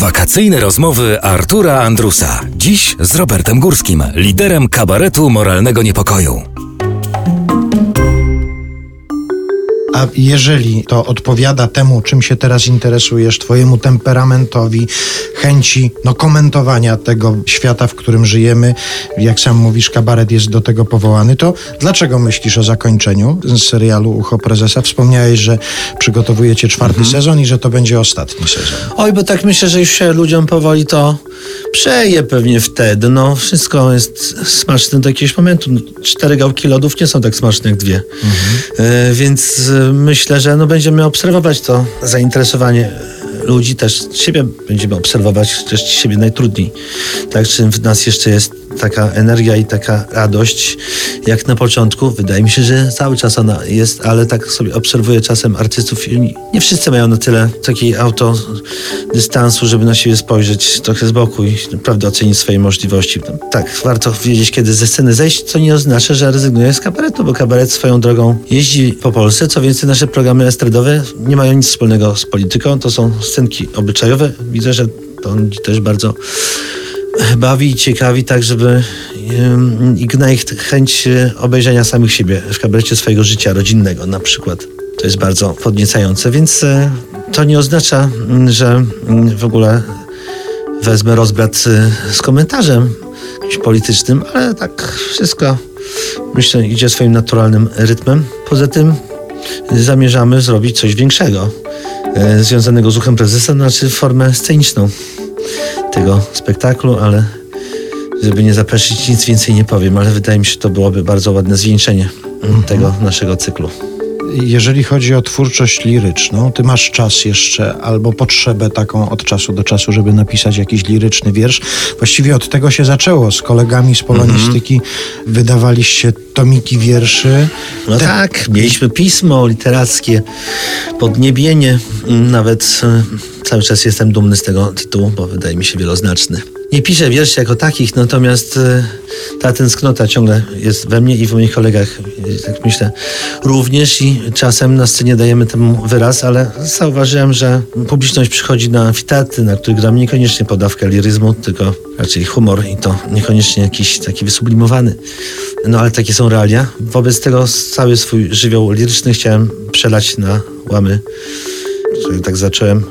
Wakacyjne rozmowy Artura Andrusa. Dziś z Robertem Górskim, liderem kabaretu moralnego niepokoju. A jeżeli to odpowiada temu, czym się teraz interesujesz, twojemu temperamentowi, chęci no, komentowania tego świata, w którym żyjemy, jak sam mówisz, kabaret jest do tego powołany, to dlaczego myślisz o zakończeniu serialu Ucho Prezesa? Wspomniałeś, że przygotowujecie czwarty sezon i że to będzie ostatni sezon. Oj, bo tak myślę, że już się ludziom powoli to przeje pewnie wtedy. No, wszystko jest smaczne do jakiegoś momentu. No, Cztery gałki lodów nie są tak smaczne jak dwie. E, więc e, myślę, że no, będziemy obserwować to zainteresowanie ludzi, też siebie będziemy obserwować, też siebie najtrudniej. Tak, czy w nas jeszcze jest taka energia i taka radość, jak na początku. Wydaje mi się, że cały czas ona jest, ale tak sobie obserwuję czasem artystów i nie wszyscy mają na tyle takiej autodystansu, żeby na siebie spojrzeć trochę z boku i naprawdę ocenić swoje możliwości. Tak, warto wiedzieć, kiedy ze sceny zejść, co nie oznacza, że rezygnuję z kabaretu, bo kabaret swoją drogą jeździ po Polsce. Co więcej, nasze programy estradowe nie mają nic wspólnego z polityką. To są scenki obyczajowe. Widzę, że to też bardzo bawi i ciekawi, tak żeby i gna ich chęć e, obejrzenia samych siebie w kabarecie swojego życia rodzinnego na przykład. To jest bardzo podniecające, więc e, to nie oznacza, że w ogóle wezmę rozbrat e, z komentarzem politycznym, ale tak wszystko myślę idzie swoim naturalnym rytmem. Poza tym zamierzamy zrobić coś większego e, związanego z uchem prezesa, znaczy formę sceniczną tego spektaklu, ale żeby nie zaprosić, nic więcej nie powiem, ale wydaje mi się, że to byłoby bardzo ładne zwieńczenie tego naszego cyklu. Jeżeli chodzi o twórczość liryczną, ty masz czas jeszcze albo potrzebę taką od czasu do czasu, żeby napisać jakiś liryczny wiersz. Właściwie od tego się zaczęło. Z kolegami z polonistyki wydawaliście tomiki wierszy. No Te- tak, mieliśmy pismo literackie, podniebienie. Nawet e, cały czas jestem dumny z tego tytułu, bo wydaje mi się wieloznaczny. Nie piszę wierszy jako takich, natomiast e, ta tęsknota ciągle jest we mnie i w moich kolegach, tak myślę, również i czasem na scenie dajemy temu wyraz, ale zauważyłem, że publiczność przychodzi na amfiteatry, na których gram niekoniecznie podawkę liryzmu, tylko raczej humor i to niekoniecznie jakiś taki wysublimowany. No ale takie są realia. Wobec tego cały swój żywioł liryczny chciałem przelać na łamy. Tak zacząłem.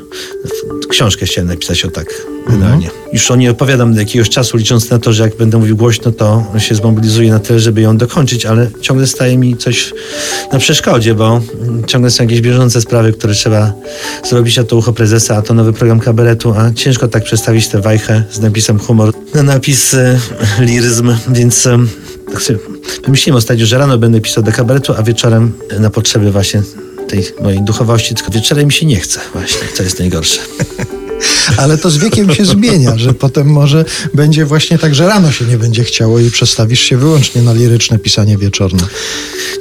Książkę chciałem napisać o tak generalnie. Już o niej opowiadam do jakiegoś czasu, licząc na to, że jak będę mówił głośno, to się zmobilizuję na tyle, żeby ją dokończyć, ale ciągle staje mi coś na przeszkodzie, bo ciągle są jakieś bieżące sprawy, które trzeba zrobić, a to ucho prezesa, a to nowy program kabaretu, a ciężko tak przestawić tę wajchę z napisem humor na napis e, liryzm, więc e, tak sobie wymyśliłem ostatnio, że rano będę pisał do kabaretu, a wieczorem na potrzeby właśnie tej mojej duchowości, tylko wieczorem mi się nie chce właśnie, to jest najgorsze. Ale to z wiekiem się zmienia, że potem może będzie właśnie tak, że rano się nie będzie chciało i przestawisz się wyłącznie na liryczne pisanie wieczorne.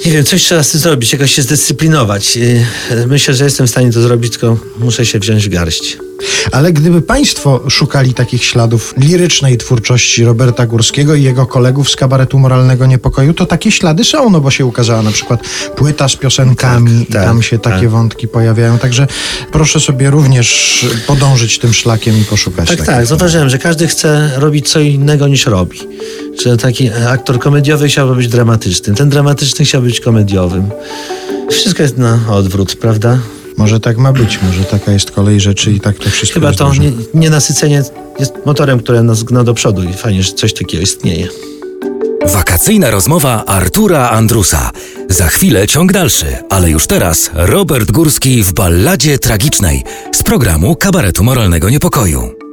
Nie wiem, coś trzeba z tym zrobić, jakoś się zdyscyplinować. Yy, Myślę, że jestem w stanie to zrobić, tylko muszę się wziąć w garść. Ale gdyby Państwo szukali takich śladów lirycznej twórczości Roberta Górskiego i jego kolegów z kabaretu Moralnego Niepokoju, to takie ślady są, no bo się ukazała na przykład płyta z piosenkami Tak, i tak, tam się takie tak. wątki pojawiają. Także proszę sobie również podążyć tym szlakiem i poszukać Tak, tak, zauważyłem, że każdy chce robić co innego niż robi. Że taki aktor komediowy chciałby być dramatycznym, ten dramatyczny chciałby być komediowym. Wszystko jest na odwrót, prawda? Może tak ma być, może taka jest kolej rzeczy i tak to wszystko Chyba jest to nie, nienasycenie jest motorem, które nas gna do przodu i fajnie, że coś takiego istnieje. Wakacyjna rozmowa Artura Andrusa. Za chwilę ciąg dalszy, ale już teraz Robert Górski w balladzie tragicznej z programu Kabaretu Moralnego Niepokoju.